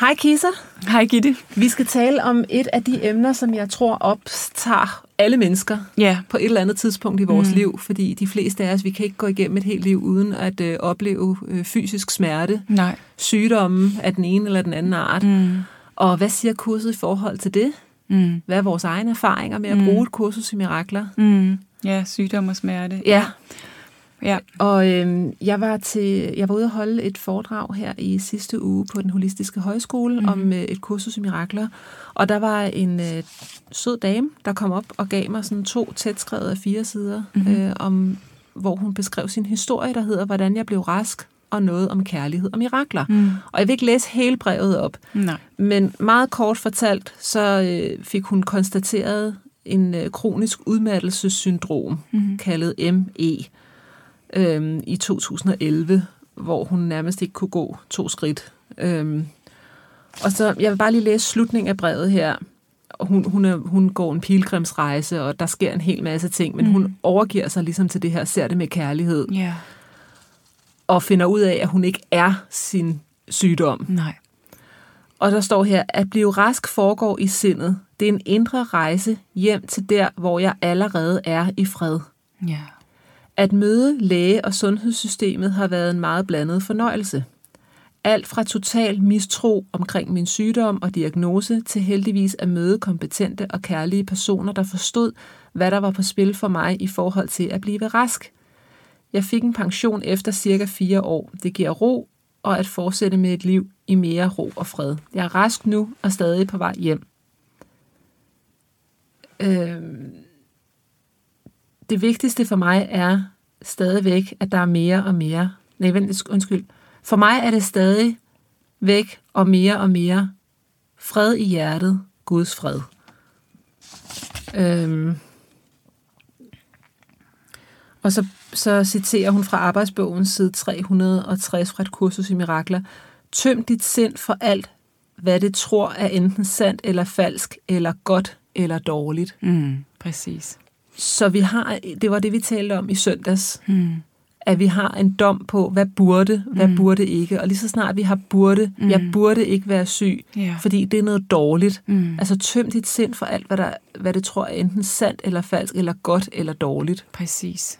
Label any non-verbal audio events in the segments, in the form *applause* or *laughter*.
Hej Kisa. Hej Gitte. Vi skal tale om et af de emner, som jeg tror optager alle mennesker Ja. på et eller andet tidspunkt i vores mm. liv, fordi de fleste af os, vi kan ikke gå igennem et helt liv uden at øh, opleve øh, fysisk smerte, Nej. sygdomme af den ene eller den anden art. Mm. Og hvad siger kurset i forhold til det? Mm. Hvad er vores egne erfaringer med at bruge et kursus i mirakler? Mm. Ja, sygdom og smerte. Ja, Ja. og øhm, jeg var til jeg var ude at holde et foredrag her i sidste uge på den holistiske højskole mm. om øh, et kursus i mirakler, og der var en øh, sød dame, der kom op og gav mig sådan to tætskrevede af fire sider, mm. øh, om hvor hun beskrev sin historie, der hedder Hvordan jeg blev rask, og noget om kærlighed og mirakler. Mm. Og jeg vil ikke læse hele brevet op, Nej. men meget kort fortalt, så øh, fik hun konstateret en øh, kronisk udmattelsessyndrom, mm. kaldet ME, øh, i 2011, hvor hun nærmest ikke kunne gå to skridt. Øh, og så, jeg vil bare lige læse slutningen af brevet her. Og Hun, hun, er, hun går en pilgrimsrejse, og der sker en hel masse ting, men mm. hun overgiver sig ligesom til det her, ser det med kærlighed, Ja. og finder ud af, at hun ikke er sin sygdom. Nej. Og der står her, at blive rask foregår i sindet. Det er en indre rejse hjem til der, hvor jeg allerede er i fred. Ja. At møde læge- og sundhedssystemet har været en meget blandet fornøjelse. Alt fra total mistro omkring min sygdom og diagnose til heldigvis at møde kompetente og kærlige personer, der forstod, hvad der var på spil for mig i forhold til at blive rask. Jeg fik en pension efter cirka fire år. Det giver ro og at fortsætte med et liv i mere ro og fred. Jeg er rask nu og stadig på vej hjem. Øh det vigtigste for mig er stadigvæk, at der er mere og mere. Nej, vent, undskyld. For mig er det stadig væk og mere og mere fred i hjertet, Guds fred. Øhm. Og så, så citerer hun fra arbejdsbogen side 360 fra et kursus i mirakler. Tøm dit sind for alt, hvad det tror er enten sandt eller falsk, eller godt eller dårligt. Mm. Præcis. Så vi har, det var det, vi talte om i søndags, Mm. at vi har en dom på, hvad burde, hvad Mm. burde ikke. Og lige så snart vi har burde, Mm. jeg burde ikke være syg, Ja. fordi det er noget dårligt. Mm. Altså tøm dit sind for alt, hvad, der, hvad det tror er enten sandt eller falsk, eller godt eller dårligt. Præcis.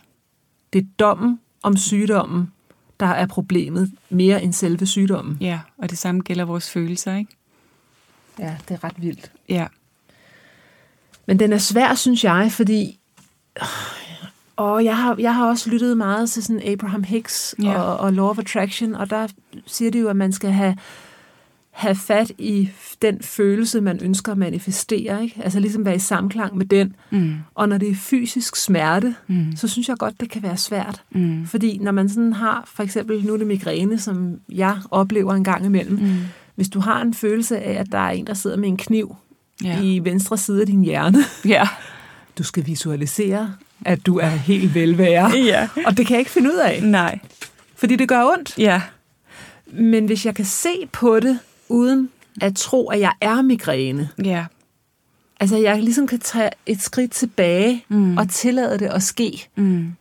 Det er dommen om sygdommen, der er problemet, mere end selve sygdommen. Ja, og det samme gælder vores følelser, ikke? Ja, det er ret vildt. Ja. Men den er svær, synes jeg, fordi... Og jeg har, jeg har også lyttet meget til sådan Abraham Hicks og, og Law of Attraction, og der siger det jo, at man skal have, have fat i den følelse, man ønsker at manifestere. Ikke? Altså ligesom være i samklang med den. Mm. Og når det er fysisk smerte, Mm. så synes jeg godt, det kan være svært. Mm. Fordi når man sådan har, for eksempel nu er det migræne, som jeg oplever en gang imellem, Mm. hvis du har en følelse af, at der er en, der sidder med en kniv Ja. i venstre side af din hjerne, Ja. *laughs* du skal visualisere, at du er helt velvære. *laughs* Ja. Og det kan jeg ikke finde ud af, Nej. fordi det gør ondt. Ja. Men hvis jeg kan se på det, uden at tro, at jeg er migræne, Ja. altså jeg ligesom kan tage et skridt tilbage Mm. og tillade det at ske, Mm.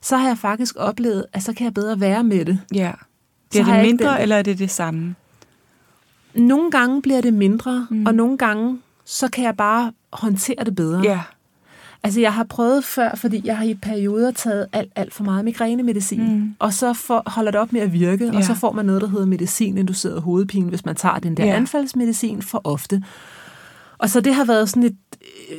så har jeg faktisk oplevet, at så kan jeg bedre være med det. Ja. Så Bliver har det mindre, den- eller er det det samme? Nogle gange bliver det mindre, mm. og nogle gange, så kan jeg bare håndtere det bedre. Ja. Altså, jeg har prøvet før, fordi jeg har i perioder taget alt, alt for meget migrænemedicin. Mm. Og så for, holder det op med at virke, Ja. og så får man noget, der hedder medicin-induceret hovedpine, hvis man tager den der Ja. anfaldsmedicin for ofte. Og så det har været sådan et,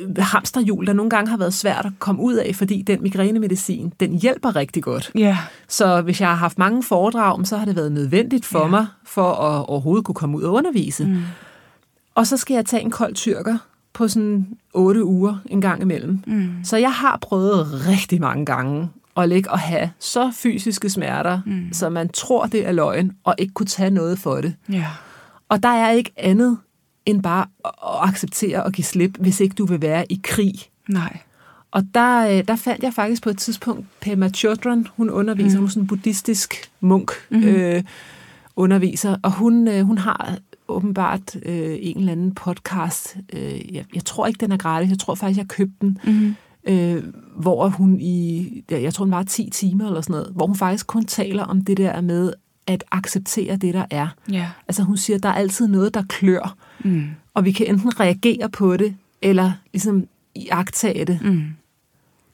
øh, hamsterhjul, der nogle gange har været svært at komme ud af, fordi den migrænemedicin, den hjælper rigtig godt. Ja. Så hvis jeg har haft mange foredrag, så har det været nødvendigt for ja. mig, for at overhovedet kunne komme ud og undervise. Mm. Og så skal jeg tage en kold tyrker på sådan otte uger en gang imellem. Mm. Så jeg har prøvet rigtig mange gange at ligge og have så fysiske smerter, mm. så man tror, det er løgn, og ikke kunne tage noget for det. Ja. Og der er ikke andet end bare at acceptere og give slip, hvis ikke du vil være i krig. Nej. Og der, øh, der fandt jeg faktisk på et tidspunkt Pema Chodron, hun underviser, mm. hun er sådan en buddhistisk munk, mm-hmm. øh, underviser, og hun, øh, hun har åbenbart øh, en eller anden podcast, øh, jeg, jeg tror ikke, den er gratis, jeg tror faktisk, jeg købte den, mm-hmm. øh, hvor hun i, ja, jeg tror, den var 10 timer eller sådan noget, hvor hun faktisk kun taler om det der med at acceptere det, der er. Ja. Altså hun siger, der er altid noget, der klør, Mm. og vi kan enten reagere på det, eller ligesom iagtage det, Mm.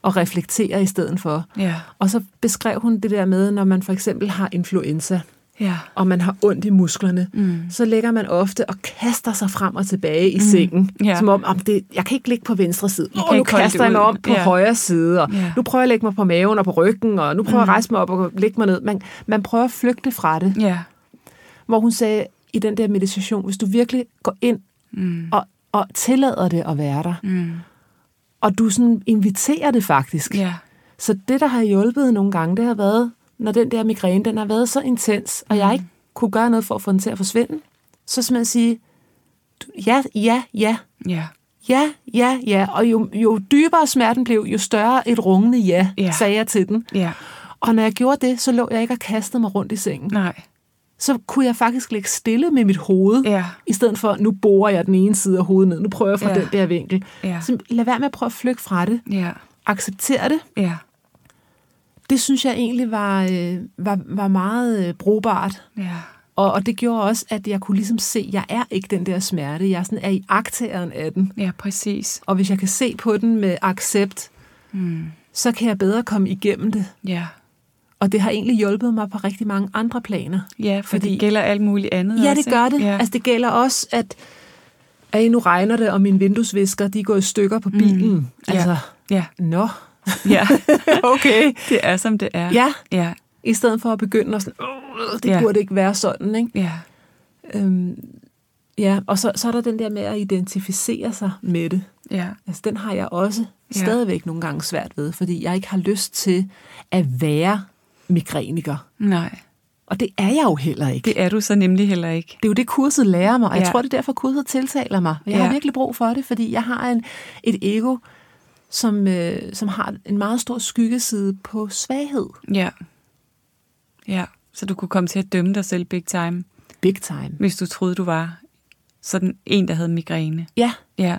og reflektere i stedet for. Ja. Og så beskrev hun det der med, når man for eksempel har influenza, Ja. og man har ondt i musklerne, Mm. så ligger man ofte og kaster sig frem og tilbage i sengen. Ja. Som om, om det, jeg kan ikke ligge på venstre side. Jeg nu kaster jeg mig om på Ja. højre side, og Ja. nu prøver jeg at lægge mig på maven og på ryggen, og nu prøver jeg at rejse mig op og lægge mig ned. Man, man prøver at flygte fra det. Ja. Hvor hun sagde i den der meditation, hvis du virkelig går ind Mm. og, og tillader det at være der, Mm. og du sådan inviterer det faktisk, Ja. Så det, der har hjulpet nogle gange, det har været, når den der migræne, den har været så intens, og jeg ikke kunne gøre noget for at få den til at forsvinde, så simpelthen sige, ja, ja, ja, Ja. ja, ja, ja. Og jo, jo dybere smerten blev, jo større et rungende ja, Ja. sagde jeg til den. Ja. Og når jeg gjorde det, så lå jeg ikke og kastede mig rundt i sengen. Nej. Så kunne jeg faktisk ligge stille med mit hoved, Ja. i stedet for, nu borer jeg den ene side af hovedet ned, nu prøver jeg fra Ja. den der vinkel. Ja. Så lad være med at prøve at flygte fra det. Ja. Accepter det. Ja. Det synes jeg egentlig var, øh, var, var meget øh, brugbart. Ja. Og, og det gjorde også, at jeg kunne ligesom se, at jeg er ikke den der smerte. Jeg sådan, er i akteren af den. Ja, præcis. Og hvis jeg kan se på den med accept, Mm. så kan jeg bedre komme igennem det. Ja. Og det har egentlig hjulpet mig på rigtig mange andre planer. Ja, for Fordi- det gælder alt muligt andet Ja, også, det gør det. Ja. Altså, det gælder også, at, at nu regner det, og mine vinduesvisker, de går i stykker på bilen. Mm. Ja. Altså, ja. nå, Ja. *laughs* okay. det er, som det er. Ja, Ja. i stedet for at begynde at sådan, "Åh, det Ja. burde ikke være sådan, ikke? Ja. Øhm, ja, og så, så er der den der med at identificere sig med det. Ja. Altså, den har jeg også stadigvæk nogle gange svært ved, fordi jeg ikke har lyst til at være migræniker. Nej, Og det er jeg jo heller ikke. Det, er du så nemlig heller ikke. det er jo det, kurset lærer mig, og jeg Ja. tror, det er derfor, kurset tiltaler mig. Jeg Ja. har virkelig brug for det, fordi jeg har en, et ego, som, øh, som har en meget stor skyggeside på svaghed. Ja. Ja, så du kunne komme til at dømme dig selv big time, Big time. hvis du troede, du var sådan en, der havde migræne. Ja, Ja,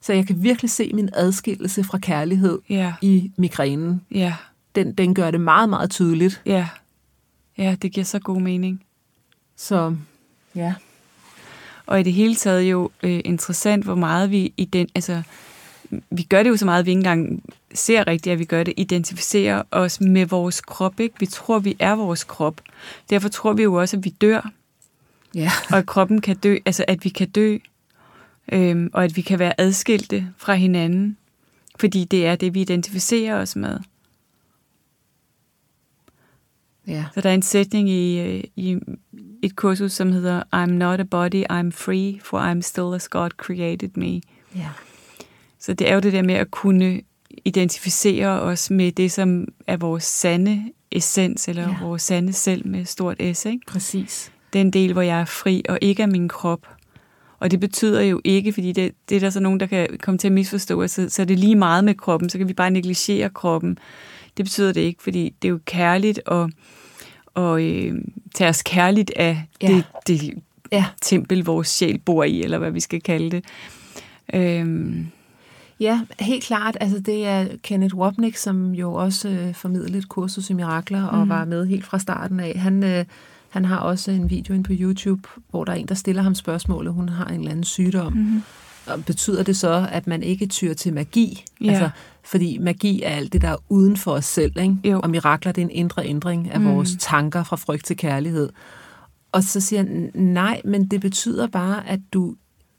så jeg kan virkelig se min adskillelse fra kærlighed ja, i migrænen. ja, Den, den gør det meget, meget tydeligt. ja. Ja, det giver så god mening. Så ja. Og i det hele taget jo øh, interessant, hvor meget vi i den, altså, vi gør det jo så meget, at vi ikke engang ser rigtigt, at vi gør det, identificerer os med vores krop, ikke? Vi tror, vi er vores krop. Derfor tror vi jo også, at vi dør, Ja. og at kroppen kan dø, altså at vi kan dø, øhm, og at vi kan være adskilte fra hinanden, fordi det er det, vi identificerer os med. Ja. Så der er en sætning i, øh, i et kursus, som hedder I'm not a body, I'm free, for I'm still as God created me. Ja. Så det er jo det der med at kunne identificere os med det, som er vores sande essens, eller Ja. vores sande selv med stort S. Ikke? Præcis. Den del, hvor jeg er fri og ikke er min krop. Og det betyder jo ikke, fordi det, det er der så nogen, der kan komme til at misforstå, så, så er det lige meget med kroppen, så kan vi bare negligere kroppen. Det betyder det ikke, fordi det er jo kærligt at, og, øh, tage os kærligt af ja. det, det Ja. tempel, vores sjæl bor i, eller hvad vi skal kalde det. Øhm, Ja, helt klart. Altså, det er Kenneth Wapnick, som jo også øh, formidlede et kursus i mirakler og var med helt fra starten af. Han, øh, han har også en video inde på YouTube, hvor der er en, der stiller ham spørgsmålet. Hun har en eller anden sygdom. Mm-hmm. Og betyder det så, at man ikke tyr til magi? Ja. Altså, fordi magi er alt det, der er uden for os selv. Ikke? Jo. Og mirakler, det er en indre ændring af mm. vores tanker fra frygt til kærlighed. Og så siger han, nej, men det betyder bare, at du,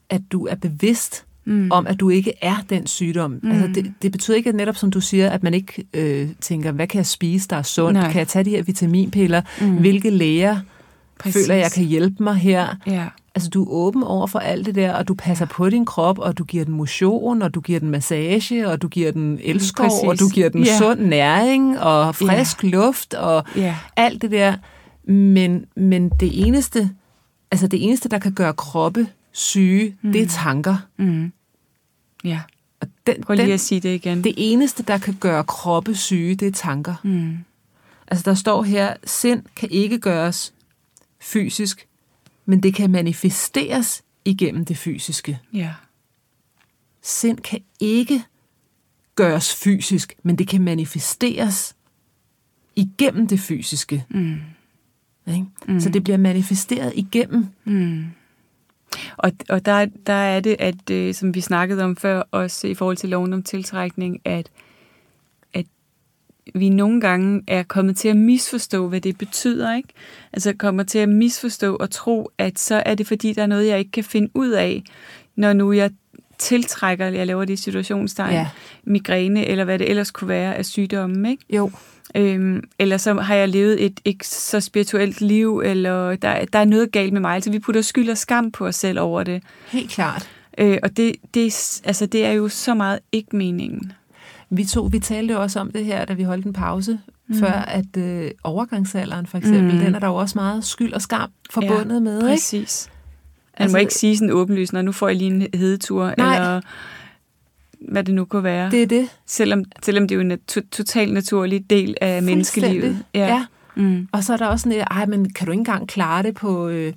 at du er bevidst mm. om, at du ikke er den sygdom. Mm. Altså, det, det betyder ikke netop, som du siger, at man ikke øh, tænker, hvad kan jeg spise, der er sundt? Nej. Kan jeg tage de her vitaminpiller? Mm. Hvilke læger Præcis. føler, jeg kan hjælpe mig her? Ja. Altså, du er åben over for alt det der, og du passer på din krop, og du giver den motion, og du giver den massage, og du giver den elskov, Præcis. og du giver den Ja. sund næring, og frisk luft, og Ja. alt det der. Men, men det eneste, altså det eneste, der kan gøre kroppe syge, mm. det er tanker. Mm. Ja. Og den, Prøv lige den, at sige det igen. det eneste, der kan gøre kroppe syge, det er tanker. Mm. Altså der står her, sind kan ikke gøres fysisk, men det kan manifesteres igennem det fysiske. Ja. Sind kan ikke gøres fysisk, men det kan manifesteres igennem det fysiske. Mm. Ikke? Mm. Så det bliver manifesteret igennem. Mm. Og, og der, der er det, at øh, som vi snakkede om før, også i forhold til loven om tiltrækning, at, at vi nogle gange er kommet til at misforstå, hvad det betyder. ikke? Altså kommer til at misforstå og tro, at så er det fordi, der er noget, jeg ikke kan finde ud af, når nu jeg tiltrækker, jeg laver det i situationstegn, Ja. migræne, eller hvad det ellers kunne være af sygdommen. Ikke? Jo. Øhm, eller så har jeg levet et ikke så spirituelt liv, eller der, der er noget galt med mig. Altså vi putter skyld og skam på os selv over det. Helt klart. Øh, og det, det, er- altså, det er jo så meget ikke meningen. Vi to, vi talte jo også om det her, da vi holdt en pause, mm. før at øh, overgangsalderen for eksempel, Mm. mm. den er der jo også meget skyld og skam forbundet Ja, med, ikke? Præcis. Man Altså- må ikke sige sådan åbenlyst, når nu får jeg lige en hedetur, Nej. eller hvad det nu kunne være. Det er det. Selvom, selvom det er jo en nat- totalt naturlig del af menneskelivet. Fuldstændig. Ja. Mm. Og så er der også sådan et, ej, men kan du ikke engang klare det på, øh,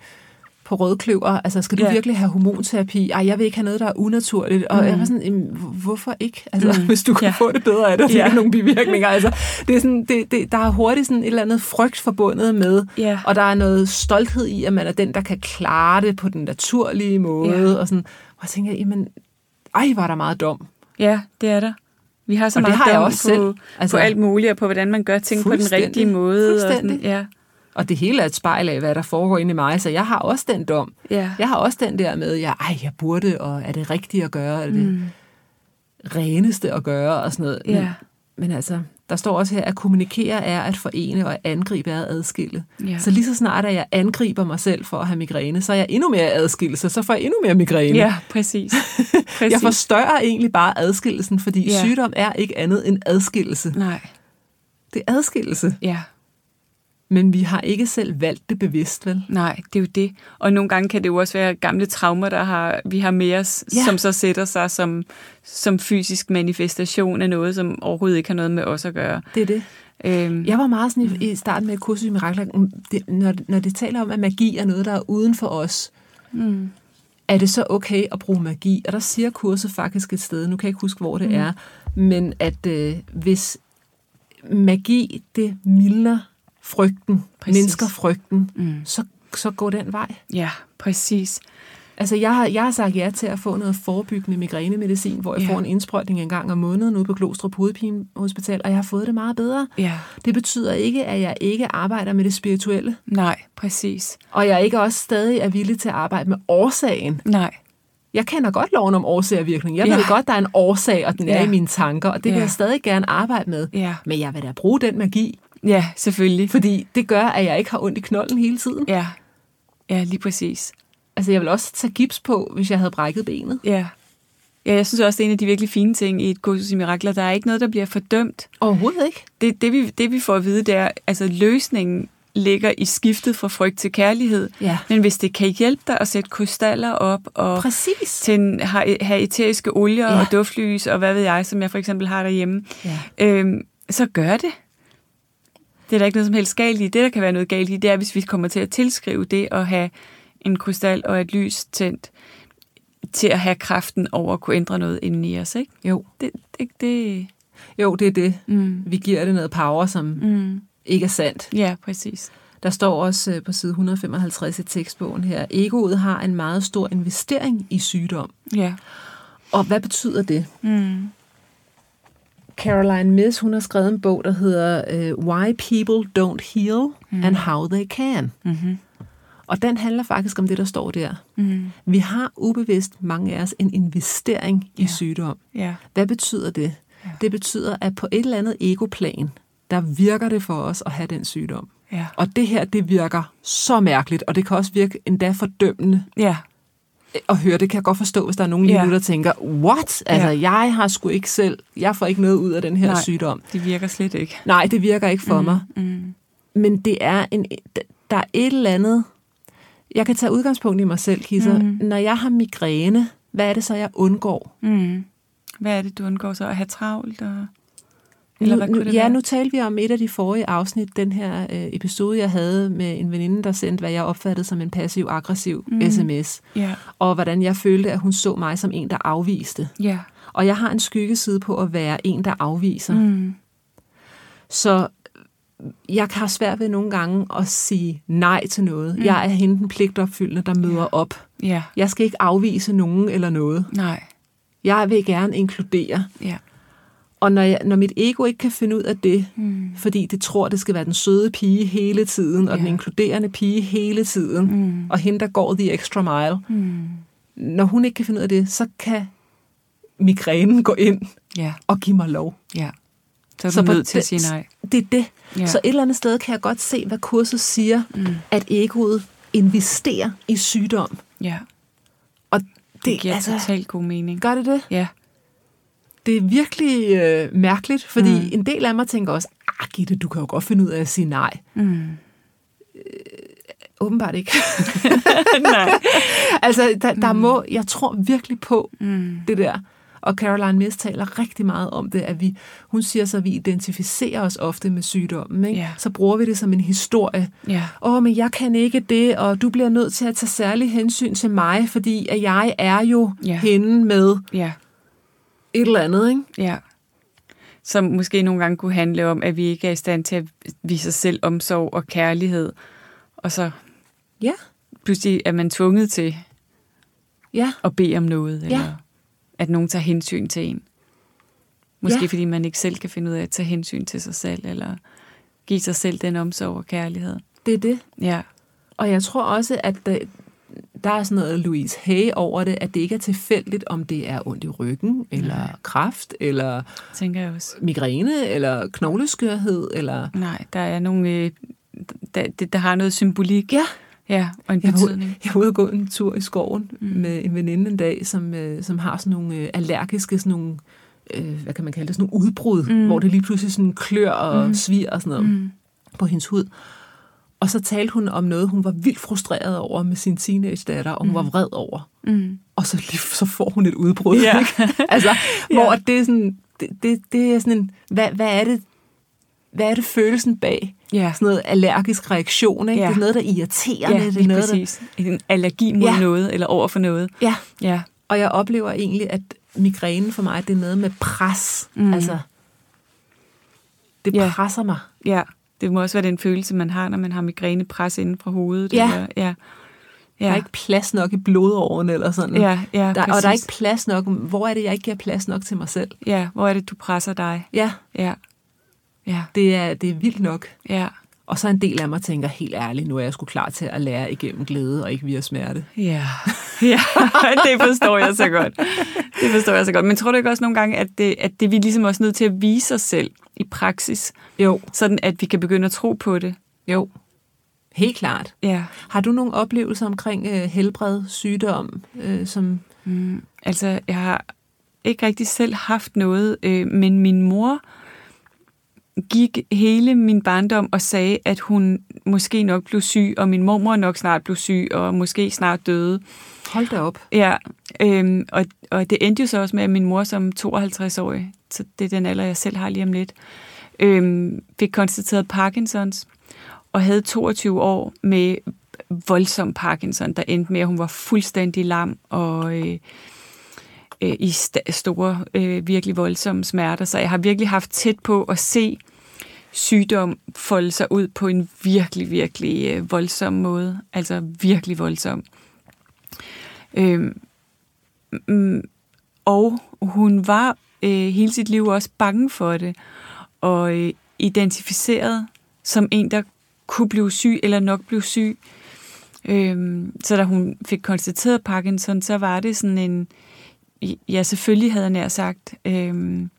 på rødkløver? Altså, skal du Ja. virkelig have hormonterapi? Ej, jeg vil ikke have noget, der er unaturligt. Og Mm. jeg var sådan, "Jamen, hvor- hvorfor ikke? Altså, Mm. hvis du kan Ja. få det bedre af det, det er Ja. nogen bivirkninger. Altså, det er sådan, det, det, der er hurtigt sådan et eller andet frygt forbundet med, Ja. og der er noget stolthed i, at man er den, der kan klare det på den naturlige måde. Ja. Og, sådan, og jeg tænker, jamen, ej, var der meget dum. ja, det er der. Vi har så Og det meget har jeg også på, selv. altså, på alt muligt, og på hvordan man gør ting på den Fuldstændig. rigtige måde. Og sådan, Fuldstændig. ja. Og det hele er et spejl af, hvad der foregår inde i mig, så jeg har også den dom. Ja. Jeg har også den der med, ja, ej, jeg burde, og er det rigtigt at gøre, er det Mm. reneste at gøre, og sådan noget. Men, Ja. men altså, der står også her, at kommunikere er at forene, og at angribe er at adskille. Ja. Så lige så snart, at jeg angriber mig selv for at have migræne, så er jeg endnu mere adskillelse, så får jeg endnu mere migræne. Ja, præcis. *laughs* præcis. Jeg forstørrer egentlig bare adskillelsen, fordi Ja. sygdom er ikke andet end adskillelse. Nej, Det er adskillelse, ja, men vi har ikke selv valgt det bevidst, vel? nej, det er jo det. Og nogle gange kan det jo også være gamle traumer, der har, vi har med os, Ja. som så sætter sig som, som fysisk manifestation af noget, som overhovedet ikke har noget med os at gøre. Det er det. Øhm, Jeg var meget sådan i, i starten med kursus i mirakler, mm, det, når, når det taler om, at magi er noget, der er uden for os, mm, er det så okay at bruge magi? Og der siger kurset faktisk et sted, nu kan jeg ikke huske, hvor det mm. er, men at øh, hvis magi, det mildner frygten, Præcis. Mindsker frygten, mm, så, så går den vej. ja, præcis. Altså, jeg har, jeg har sagt ja til at få noget forebyggende migrænemedicin, hvor jeg Ja. får en indsprøjtning en gang om måneden ude på Glostrup Hovedpinehospital, og jeg har fået det meget bedre. Ja, Det betyder ikke, at jeg ikke arbejder med det spirituelle, nej, præcis. og jeg ikke også stadig er villig til at arbejde med årsagen. Nej, Jeg kender godt loven om årsag og virkning. Jeg Ja. ved godt, der er en årsag, og den er Ja. i mine tanker, og det vil Ja. jeg stadig gerne arbejde med. ja, Men jeg vil da bruge den magi, ja, selvfølgelig. fordi det gør, at jeg ikke har ondt i knolden hele tiden. Ja, ja, lige præcis. Altså, jeg vil også tage gips på, hvis jeg havde brækket benet. Ja. Ja, jeg synes også, det er en af de virkelig fine ting i et kursus i mirakler. Der er ikke noget, der bliver fordømt. Overhovedet ikke. Det, det, vi, det vi får at vide, det er, altså løsningen ligger i skiftet fra frygt til kærlighed. Ja. Men hvis det kan hjælpe dig at sætte krystaller op og Præcis. til en, have, have eteriske olier ja. og duftlys og hvad ved jeg, som jeg for eksempel har derhjemme, Ja. øhm, så gør det. Det er der ikke noget som helst galt i. Det, der kan være noget galt i, det er, hvis vi kommer til at tilskrive det at have en krystal og et lys tændt til at have kraften over at kunne ændre noget inden i os. Ikke? Jo. Det, det, det, jo, det er det. mm, Vi giver det noget power, som mm, ikke er sandt. ja, præcis. Der står også øh, på side 155 i tekstbogen her, egoet har en meget stor investering i sygdom. Ja. Og hvad betyder det? Mm, Caroline Miss, hun har skrevet en bog, der hedder uh, Why People Don't Heal mm. and How They Can. mm-hmm. Og den handler faktisk om det, der står der. Mm. Vi har ubevidst, mange af os, en investering i Ja. sygdom. Ja. Hvad betyder det? Ja. Det betyder, at på et eller andet egoplan, der virker det for os at have den sygdom. Ja. Og det her, det virker så mærkeligt, og det kan også virke endda fordømmende Ja. At høre. Det kan jeg godt forstå, hvis der er nogen lige Ja. nu, der tænker, what? Altså, Ja. jeg har sgu ikke selv, jeg får ikke noget ud af den her Nej. sygdom. Det virker slet ikke. Nej, det virker ikke for mm. mig. Mm. Men det er en, der er et eller andet, jeg kan tage udgangspunkt i mig selv, Kisser. Mm. Når jeg har migræne, hvad er det så, jeg undgår? Mm. Hvad er det, du undgår så? At have travlt? Og... Eller nu, hvad kunne det ja, være? nu talte vi om et af de forrige afsnit, den her øh, episode, jeg havde med en veninde, der sendte, hvad jeg opfattede som en passiv-aggressiv mm. sms, Ja. og hvordan jeg følte, at hun så mig som en, der afviste. Ja. Og jeg har en skyggeside på at være en, der afviser. Mm. Så jeg har svært ved nogle gange at sige nej til noget. Mm. Jeg er hende den pligtopfyldende, der møder Ja. op. Ja. Jeg skal ikke afvise nogen eller noget. Nej. Jeg vil gerne inkludere. Ja. Og når, jeg, når mit ego ikke kan finde ud af det, Mm. fordi det tror, det skal være den søde pige hele tiden, og Ja. den inkluderende pige hele tiden, Mm. og hende, der går the extra mile. Mm. Når hun ikke kan finde ud af det, så kan migrænen gå ind Ja. og give mig lov. Ja. Så er du Så nødt til at den- sige nej. Det er det. Ja. Så et eller andet sted kan jeg godt se, hvad kurset siger, Mm. at egoet investerer i sygdom. Ja. Og Det, det, det giver altså, totalt god mening. gør det det? Ja. Det er virkelig øh, mærkeligt, fordi Mm. mm. en del af mig tænker også, ah Gitte, du kan jo godt finde ud af at sige nej. Mm. Åbenbart ikke. *laughs* nej. altså, der, der må, jeg tror virkelig på Mm. det der. Og Caroline Miss taler rigtig meget om det, at vi, hun siger så, at vi identificerer os ofte med sygdommen. Ikke? Ja. Så bruger vi det som en historie. Åh, men jeg kan ikke det, og du bliver nødt til at tage særlig hensyn til mig, fordi at jeg er jo ja. hende med Ja. Et eller andet. Ikke? Ja. Som måske nogle gange kunne handle om, at vi ikke er i stand til at vise os selv omsorg og kærlighed. Og så Ja, pludselig er man tvunget til ja, at bede om noget, Ja. eller at nogen tager hensyn til en. Måske Ja. fordi man ikke selv kan finde ud af at tage hensyn til sig selv, eller give sig selv den omsorg og kærlighed. det er det. Ja, Og jeg tror også, at der, er sådan noget Louise Hay over det, at det ikke er tilfældigt, om det er ondt i ryggen, eller Nej. kræft, eller tænker jeg også. migræne, eller knogleskørhed, eller... Nej, der er nogle, øh, der, der, har noget symbolik. Ja, Ja, og en jeg var, betydning. jeg var ude og gå en tur i skoven Mm. med en veninde en dag, som, øh, som har sådan nogle øh, allergiske, sådan nogle, øh, hvad kan man kalde det, sådan nogle udbrud, Mm. hvor det lige pludselig sådan klør og Mm. svir og sådan noget. Mm. på hendes hud. Og så talte hun om noget, hun var vildt frustreret over med sin teenage-datter, og hun Mm. var vred over. Mm. Og så, så får hun et udbrud. Ja. Ikke? *laughs* altså, Ja. hvor det er sådan, det, det, det er sådan en, hvad, hvad er det, hvad er det følelsen bag? Ja, Sådan noget allergisk reaktion, ikke? Ja. Det er noget, der irriterer ja det. Det er noget, præcis. En allergi mod Ja. noget, eller over for noget. Der, ja, Ja, og jeg oplever egentlig, at migrænen for mig, det er noget med pres. Mm. Mm. Altså, det Ja. presser mig. ja. Det må også være den følelse, man har, når man har migrænepres inden fra hovedet. Ja. Eller, ja. Der er ikke plads nok i blodåren eller sådan. Ja, ja, der, og der er ikke plads nok. Hvor er det, jeg ikke giver plads nok til mig selv? Ja, hvor er det, du presser dig? Ja, Ja, ja, det er, det er vildt nok. ja. Og så en del af mig tænker, helt ærligt, nu er jeg sgu klar til at lære igennem glæde og ikke via smerte. Ja, *laughs* ja, det forstår jeg så godt. Det forstår jeg så godt. Men tror du ikke også nogle gange, at det, at det vi ligesom også nødt til at vise os selv i praksis, Jo, sådan at vi kan begynde at tro på det? jo. Helt klart. Ja. Har du nogle oplevelser omkring øh, helbred, sygdom, øh, som... Mm, altså, jeg har ikke rigtig selv haft noget, øh, men min mor gik hele min barndom og sagde, at hun måske nok blev syg, og min mormor nok snart blev syg, og måske snart døde. Hold da op. Ja, øhm, og, og det endte jo så også med, at min mor som 52-årig, så det er den alder, jeg selv har lige om lidt, øhm, fik konstateret Parkinsons, og havde 22 år med voldsom Parkinson, der endte med, at hun var fuldstændig lam og øh, øh, i st- store, øh, virkelig voldsomme smerter. Så jeg har virkelig haft tæt på at se sygdom folde sig ud på en virkelig, virkelig øh, voldsom måde. Altså virkelig voldsom. Øhm, og hun var øh, hele sit liv også bange for det, og øh, identificeret som en, der kunne blive syg eller nok blive syg. Øhm, så da hun fik konstateret Parkinson, så var det sådan en, ja selvfølgelig havde jeg nær sagt, øhm,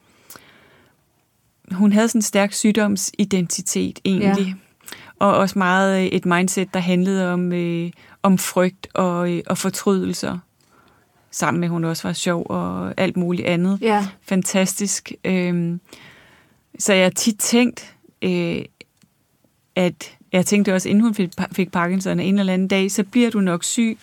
hun havde sådan en stærk sygdomsidentitet egentlig. Ja. Og også meget øh, et mindset, der handlede om, øh, om frygt og, øh, og fortrydelser. Sammen med, at hun også var sjov og alt muligt andet. Ja. Fantastisk. Øhm, så jeg har tit tænkt, øh, at jeg tænkte også, inden hun fik, fik Parkinson en eller anden dag, så bliver du nok syg,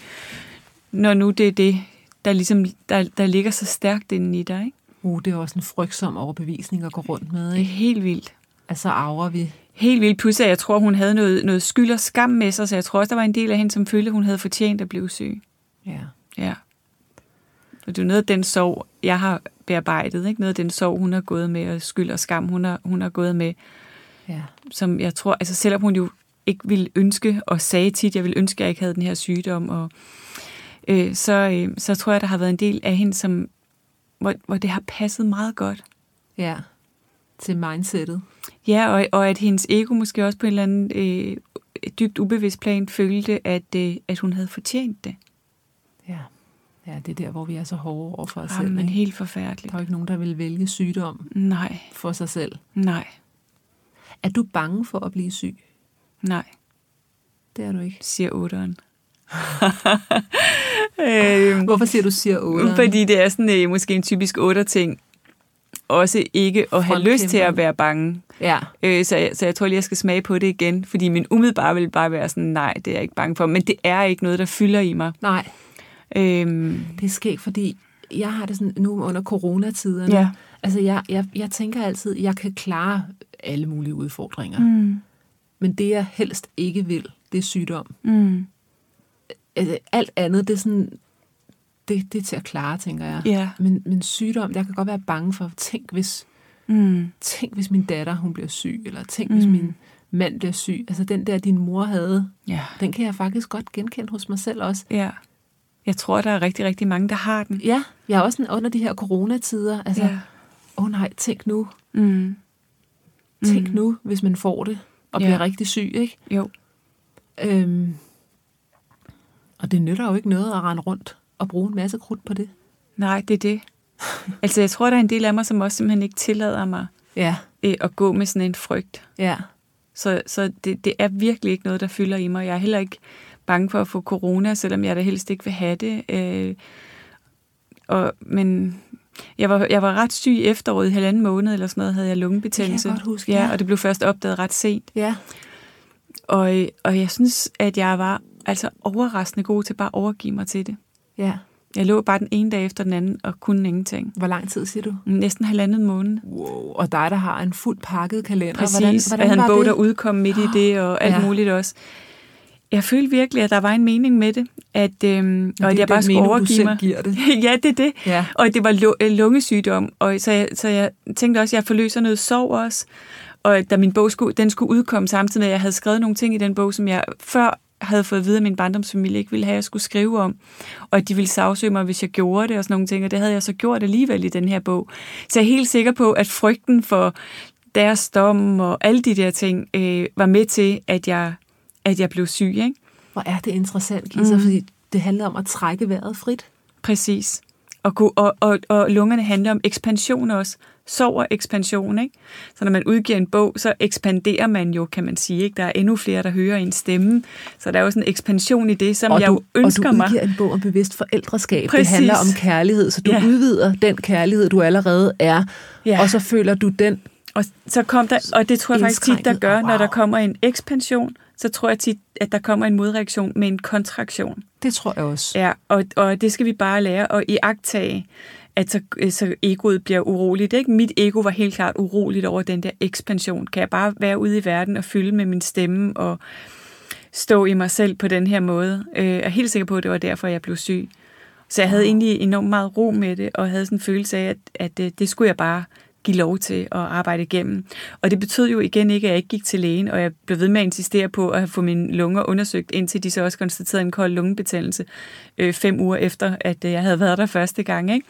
når nu det er det, der, ligesom, der, der ligger så stærkt inden i dig. Ikke? Uh, det er også en frygtsom overbevisning at gå rundt med. Det er Ikke? helt vildt. Altså arver vi. Helt vildt. Plus, at jeg tror, hun havde noget, noget skyld og skam med sig, så jeg tror også, der var en del af hende, som følte, hun havde fortjent at blive syg. Ja. Ja. Og det er noget af den sorg, jeg har bearbejdet. Ikke? Noget af den sorg, hun har gået med, og skyld og skam, hun har, hun har gået med. Ja. Som jeg tror, altså selvom hun jo ikke ville ønske, og sagde tit, jeg ville ønske, at jeg ikke havde den her sygdom, og, øh, så, øh, så tror jeg, der har været en del af hende, som, hvor, hvor det har passet meget godt. Ja. Til mindsetet. Ja, og, og at hendes ego måske også på en eller anden øh, dybt ubevidst plan følte, at, øh, at hun havde fortjent det. Ja. Ja, det er der, hvor vi er så hårde over for os selv. Jamen, ikke? helt Der forfærdeligt. er jo ikke nogen, der vil vælge sygdom Nej, for sig selv. nej, Er du bange for at blive syg? nej, Det er du ikke. siger otteren. *laughs* øhm, Hvorfor siger du siger 8? fordi det er sådan øh, måske en typisk otter-ting. Også ikke at have lyst til at være bange. Ja. Øh, så, jeg, så jeg tror lige, jeg skal smage på det igen. Fordi min umiddelbare vil bare være sådan, nej, det er jeg ikke bange for. Men det er ikke noget, der fylder i mig. Nej, Øhm, det er skægt, fordi jeg har det sådan nu under coronatiderne. Ja. Altså, jeg, jeg, jeg tænker altid, jeg kan klare alle mulige udfordringer. mm, Men det, jeg helst ikke vil, det er sygdom. mm, Altså, alt andet, det er sådan... Det, det er til at klare, tænker jeg. ja, Men, men sygdom, jeg kan godt være bange for, tænk hvis, mm, tænk hvis min datter hun bliver syg, eller tænk mm. hvis min mand bliver syg. Altså den der, din mor havde, ja, den kan jeg faktisk godt genkende hos mig selv også. ja. Jeg tror, der er rigtig, rigtig mange, der har den. Ja, jeg er også under de her coronatider. Altså, åh Ja. oh nej, tænk nu. Mm, Tænk mm. nu, hvis man får det, og Ja. bliver rigtig syg, ikke? jo, Øhm, og det nytter jo ikke noget at rende rundt og bruge en masse krudt på det. nej, det er det. Altså, jeg tror, der er en del af mig, som også simpelthen ikke tillader mig Ja, øh, at gå med sådan en frygt. ja, Så, så det, det er virkelig ikke noget, der fylder i mig. Jeg er heller ikke bange for at få corona, selvom jeg da helst ikke vil have det. Øh, og, men jeg var, jeg var ret syg i efteråret, i halvanden måned eller sådan noget, havde jeg lungebetændelse. Det jeg godt huske, ja, ja. og det blev først opdaget ret sent. ja. Og, og jeg synes, at jeg var altså overraskende god til bare at overgive mig til det. Ja. Jeg lå bare den ene dag efter den anden og kunne ingenting. Hvor lang tid siger du? Næsten halvanden måned. Wow. Og dig, der har en fuldt pakket kalender. Præcis. Hvordan, Hvordan, jeg havde en bog, det? der udkom midt i det, og alt Ja. muligt også. Jeg følte virkelig, at der var en mening med det, at, øhm, og at det jeg bare skulle overgive mig. giver det. *laughs* ja, det er det. Ja. Og det var øh, lungesygdom, og så jeg, så jeg tænkte også, at jeg forløser noget sorg også. Og da min bog skulle, den skulle udkomme samtidig med, at jeg havde skrevet nogle ting i den bog, som jeg før havde fået at vide, at min barndomsfamilie ikke ville have, at jeg skulle skrive om, og at de ville sagsøge mig, hvis jeg gjorde det og sådan nogle ting, og det havde jeg så gjort alligevel i den her bog. Så jeg er helt sikker på, at frygten for deres dom og alle de der ting øh, var med til, at jeg, at jeg blev syg, ikke? Hvor er det interessant, Kisa, mm. fordi det handler om at trække vejret frit. Præcis. Og, og, og, og lungerne handler om ekspansion også. Og ekspansion, ikke? Så når man udgiver en bog, så ekspanderer man jo, kan man sige, ikke? Der er endnu flere, der hører en stemme. Så der er jo sådan en ekspansion i det, som og jeg du, jo ønsker og du mig. udgiver en bog om bevidst forældreskab. Præcis. Det handler om kærlighed, så du Ja. udvider den kærlighed, du allerede er, Ja. og så føler du den. Og så kom der, og det tror jeg faktisk tit, der gør, og når der wow. kommer en ekspansion, så tror jeg tit, at der kommer en modreaktion med en kontraktion. Det tror jeg også. Ja, og, og det skal vi bare lære at iagtage, at så, så egoet bliver uroligt. Ikke? Mit ego var helt klart uroligt over den der ekspansion. Kan jeg bare være ude i verden og fylde med min stemme og stå i mig selv på den her måde? Øh, Jeg er helt sikker på, at det var derfor, jeg blev syg. Så jeg havde egentlig enormt meget ro med det, og havde sådan en følelse af, at, at øh, det skulle jeg bare give lov til at arbejde igennem. Og det betød jo igen ikke, at jeg ikke gik til lægen, og jeg blev ved med at insistere på at få mine lunger undersøgt, indtil de så også konstaterede en kold lungebetændelse øh, fem uger efter, at øh, jeg havde været der første gang. Ikke?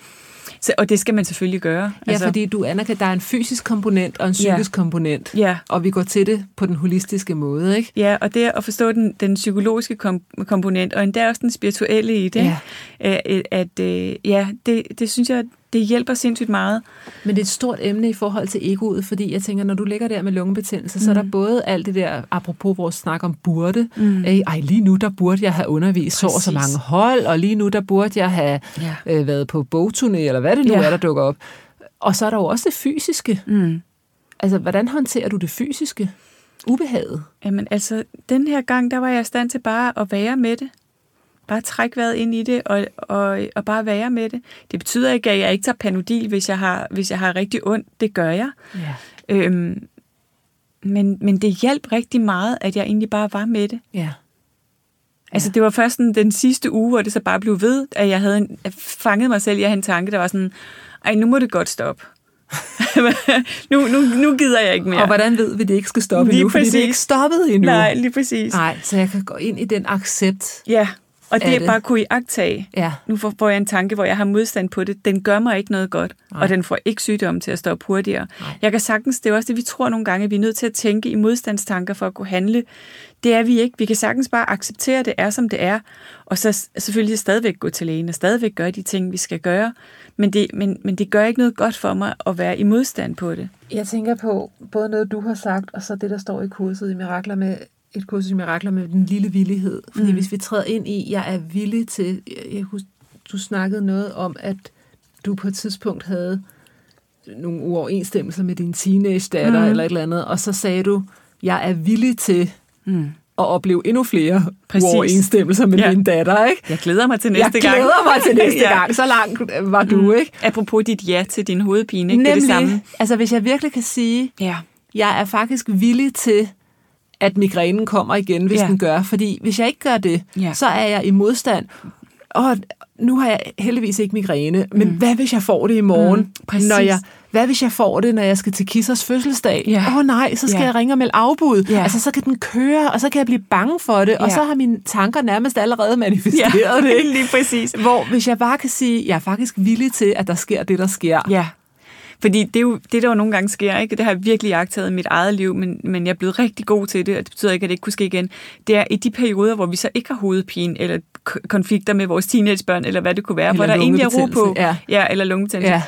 Så, og det skal man selvfølgelig gøre. Ja, altså, fordi du anerkender, der er en fysisk komponent og en psykisk ja. komponent. Ja. Og vi går til det på den holistiske måde, ikke? Ja, og det at forstå den, den psykologiske kom- komponent, og endda også den spirituelle i det, Ja. at, at øh, ja, det, det synes jeg, det hjælper sindssygt meget. Men det er et stort emne i forhold til egoet, fordi jeg tænker, når du ligger der med lungebetændelse, mm. så er der både alt det der, apropos vores snak om burde, mm. ej, lige nu der burde jeg have undervist så og så mange hold, og lige nu der burde jeg have Ja. øh, været på bogturné, eller hvad det nu Ja. er, der dukker op. Og så er der jo også det fysiske. Mm. Altså, hvordan håndterer du det fysiske? Ubehaget? Jamen altså, den her gang, der var jeg i stand til bare at være med det. Bare trække vejret ind i det, og, og, og bare være med det. Det betyder ikke, at jeg ikke tager panodil, hvis jeg har, hvis jeg har rigtig ondt. Det gør jeg. Ja. Øhm, men, men det hjalp rigtig meget, at jeg egentlig bare var med det. Ja. Altså, det var først sådan, den sidste uge, hvor det så bare blev ved, at jeg havde en, fangede mig selv i at en tanke, der var sådan, ej, nu må det godt stoppe. *laughs* nu, nu, nu gider jeg ikke mere. Og hvordan ved vi, det ikke skal stoppe Lige endnu? Fordi det er præcis. ikke stoppet endnu. Nej, lige præcis. Nej, så jeg kan gå ind i den accept. Ja, og det det? bare kunne iagtage. Ja. Nu får jeg en tanke, hvor jeg har modstand på det. Den gør mig ikke noget godt, Nej. og den får ikke sygdommen til at stoppe hurtigere. Nej. Jeg kan sagtens, det er også det, vi tror nogle gange, at vi er nødt til at tænke i modstandstanker for at kunne handle. Det er vi ikke. Vi kan sagtens bare acceptere, at det er, som det er, og så selvfølgelig stadigvæk gå til lægen, og stadigvæk gøre de ting, vi skal gøre. Men det, men, men det gør ikke noget godt for mig at være i modstand på det. Jeg tænker på både noget, du har sagt, og så det, der står i kurset i Mirakler med et kursus i Mirakler med den lille villighed. Fordi mm. hvis vi træder ind i, jeg er villig til, jeg, jeg husker, du snakkede noget om, at du på et tidspunkt havde nogle uoverensstemmelser med din teenage-datter Mm. eller et eller andet, og så sagde du, jeg er villig til Mm. at opleve endnu flere Præcis. uoverensstemmelser med Ja. din datter, ikke? Jeg glæder mig til næste jeg gang. glæder mig til *laughs* næste Ja. gang. Så langt var du, ikke? Apropos dit ja til din hovedpine, ikke? Det er det samme. Altså, hvis jeg virkelig kan sige, Ja. jeg er faktisk villig til, at migrænen kommer igen, hvis Ja. den gør. Fordi hvis jeg ikke gør det, Ja. så er jeg i modstand. Og nu har jeg heldigvis ikke migræne, men mm. hvad hvis jeg får det i morgen? Mm, præcis. når jeg, hvad hvis jeg får det, når jeg skal til Kissers fødselsdag? Åh Ja. oh, nej, så skal Ja. jeg ringe og melde afbud. Ja. Altså, så kan den køre, og så kan jeg blive bange for det, og Ja. så har mine tanker nærmest allerede manifesteret Ja, *laughs* det. Ikke? lige præcis. Hvor hvis jeg bare kan sige, jeg er faktisk villig til, at der sker det, der sker. Ja, fordi det, er jo, det der jo nogle gange sker, ikke? det har jeg virkelig jagtet i mit eget liv, men, men jeg er blevet rigtig god til det, og det betyder ikke, at det ikke kunne ske igen. Det er i de perioder, hvor vi så ikke har hovedpine, eller konflikter med vores teenagebørn, eller hvad det kunne være, Eller hvor der egentlig er ro på, ja. ja eller lungebetændelse,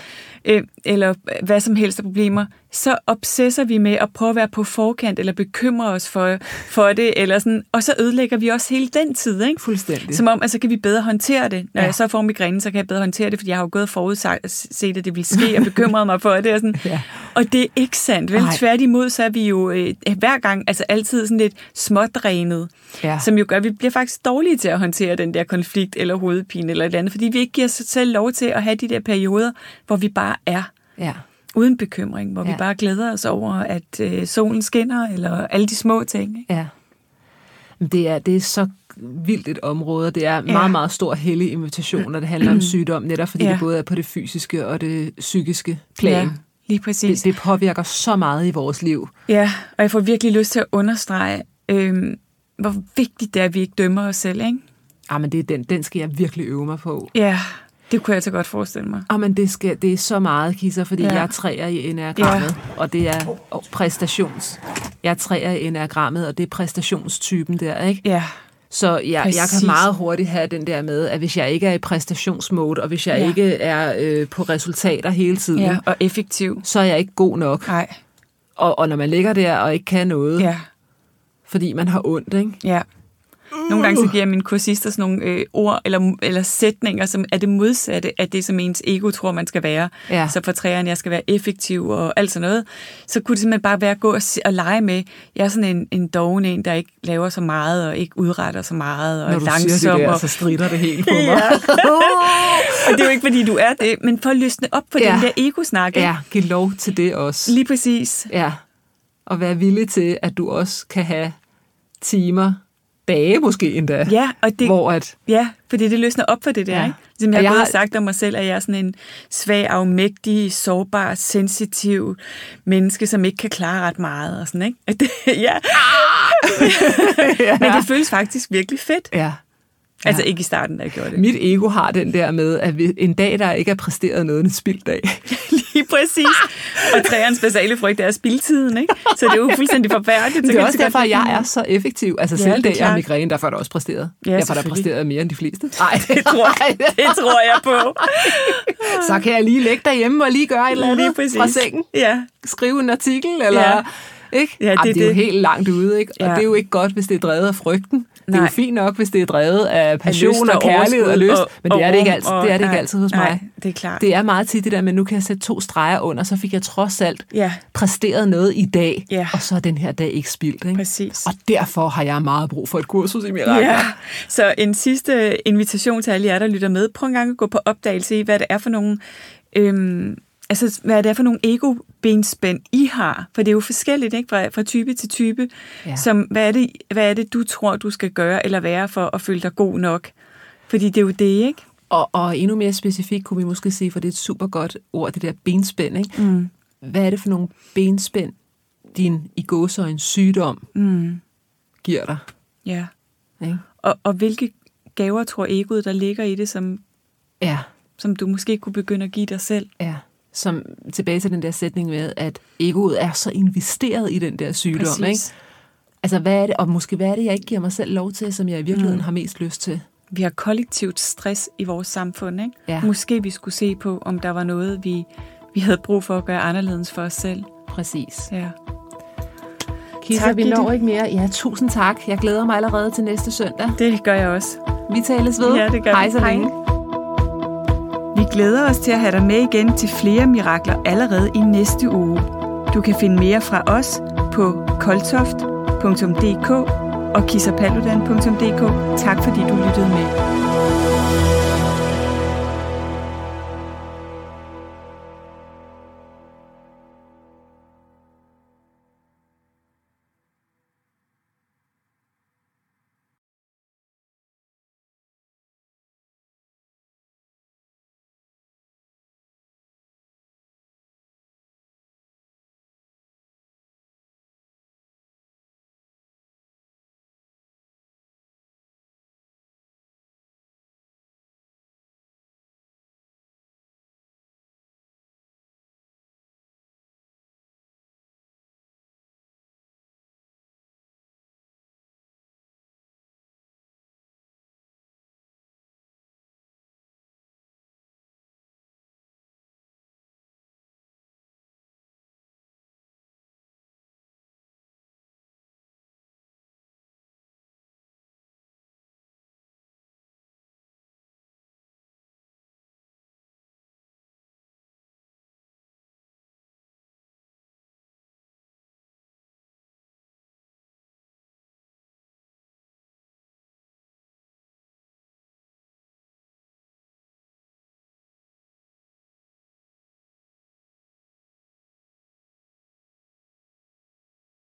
Ja. øh, eller hvad som helst af problemer, så obsesser vi med at prøve at være på forkant, eller bekymre os for, for det, eller sådan, og så ødelægger vi også hele den tid, ikke? Fuldstændig. Som om, at så kan vi bedre håndtere det. Når Ja. jeg så får migræne, så kan jeg bedre håndtere det, fordi jeg har jo gået forudset, set, at det ville ske, og bekymret mig for det. Og, sådan. *laughs* Ja. og det er ikke sandt. Vel? Nej. Tværtimod, så er vi jo øh, hver gang, altså altid sådan lidt smådrænet, Ja. som jo gør, at vi bliver faktisk dårlige til at håndtere den der konflikt, eller hovedpine, eller et eller andet, fordi vi ikke giver os selv lov til at have de der perioder, hvor vi bare er Ja. Uden bekymring, hvor ja. Vi bare glæder os over, at øh, solen skinner, eller alle de små ting. Ikke? Ja. Det er, det er så vildt et område, og det er Ja. meget, meget stor hellig invitation, når det handler om *clears throat* sygdom, netop fordi Ja. det både er på det fysiske og det psykiske plan. Ja, lige præcis. Det, det påvirker så meget i vores liv. Ja, og jeg får virkelig lyst til at understrege, øhm, hvor vigtigt det er, at vi ikke dømmer os selv, ikke? Ah, men det er den, den skal jeg virkelig øve mig på. Ja, det kunne jeg så godt forestille mig. Ah, men det, skal, det er så meget, Kisser, fordi Ja. jeg er træer i enagrammet, ja. og det er oh, præstations. Jeg er træer i enagrammet, og det er præstationstypen der, ikke? Ja, Så jeg, jeg kan meget hurtigt have den der med, at hvis jeg ikke er i præstationsmode, og hvis jeg Ja. ikke er øh, på resultater hele tiden, ja, og effektiv. så er jeg ikke god nok. Nej, Og, og når man ligger der og ikke kan noget, ja, fordi man har ondt, ikke? ja. Nogle gange så giver mine kursister sådan nogle øh, ord eller, eller sætninger, som er det modsatte af det, som ens ego tror, man skal være. Ja. Så for træerne, jeg skal være effektiv og alt sådan noget. Så kunne det simpelthen bare være at gå og, og lege med. Jeg er sådan en, en doven en, der ikke laver så meget og ikke udretter så meget og Når er du langsom. siger det der, og, så strider det helt på *laughs* mig. Ja. og det er jo ikke, fordi du er det, men for at løsne op på ja. Den der ego-snak. ja, giv lov til det også. Lige præcis. Ja, og være villig til, at du også kan have timer, dage måske endda, Ja, og det, hvor at, ja, fordi det løsner op for det der. Ja. Ikke? Som jeg har jeg både har- sagt om mig selv, at jeg er sådan en svag, afmægtig, sårbar, sensitiv menneske, som ikke kan klare ret meget. Og sådan, ikke? *laughs* Det, *laughs* ja. ja. Men det føles faktisk virkelig fedt. ja, Altså ikke i starten, da jeg gjorde det. Mit ego har den der med, at en dag, der ikke er præsteret noget, en spilddag. *laughs* Lige præcis. Og træernes basale frygt er spildtiden, ikke? Så det er jo fuldstændig forfærdeligt. Det er også derfor, at jeg er så effektiv. Altså selv ja, det, jeg har migræne, derfor er der også præsteret. Ja, derfor er der præsteret mere end de fleste. Nej, *laughs* det tror, jeg, det tror jeg på. *laughs* så kan jeg lige lægge derhjemme og lige gøre et eller andet fra sengen. Ja. Skrive en artikel, eller... Ja. Ikke? Ja, det, Jamen, det er det. jo helt langt ude, ikke? Og ja. det er jo ikke godt, hvis det er drevet af frygten. Det er jo fint nok, hvis det er drevet af passion og, og kærlighed og lyst, og, men det er det ikke altid, og, det er det ikke altid hos nej, mig. det er klart. Det er meget tit det der, men nu kan jeg sætte to streger under, så fik jeg trods alt ja. præsteret noget i dag, ja. og så er den her dag ikke spildt. Ikke? Præcis. Og derfor har jeg meget brug for et kursus i mirakler. Ja. Så en sidste invitation til alle jer, der lytter med. Prøv en gang at gå på opdagelse i, hvad det er for nogle øhm, altså, hvad det er for nogle ego-benspænd, I har. For det er jo forskelligt, ikke? Fra, fra type til type. Ja. Som, hvad, er det, hvad er det, du tror, du skal gøre eller være for at føle dig god nok? Fordi det er jo det, ikke? Og, og endnu mere specifikt kunne vi måske sige, for det er et super godt ord, det der benspænd, ikke? Mm. Hvad er det for nogle benspænd, din i en sygdom mm. giver dig? Ja. Ikke? Og, og hvilke gaver tror egoet, der ligger i det, som, ja. som du måske kunne begynde at give dig selv? Ja som tilbage til den der sætning med, at egoet er så investeret i den der sygdom. Præcis. Ikke? Altså, hvad er det, og måske hvad er det, jeg ikke giver mig selv lov til, som jeg i virkeligheden mm. har mest lyst til? Vi har kollektivt stress i vores samfund, ikke? Ja. Måske vi skulle se på, om der var noget, vi, vi havde brug for at gøre anderledes for os selv. Præcis. Ja. Kisa, tak, vi når ikke mere. Ja, tusind tak. Jeg glæder mig allerede til næste søndag. Det gør jeg også. Vi tales ved. Ja, det gør Hej så længe. Vi glæder os til at have dig med igen til flere mirakler allerede i næste uge. Du kan finde mere fra os på koltoft.dk og kissapaludan.dk. Tak fordi du lyttede med.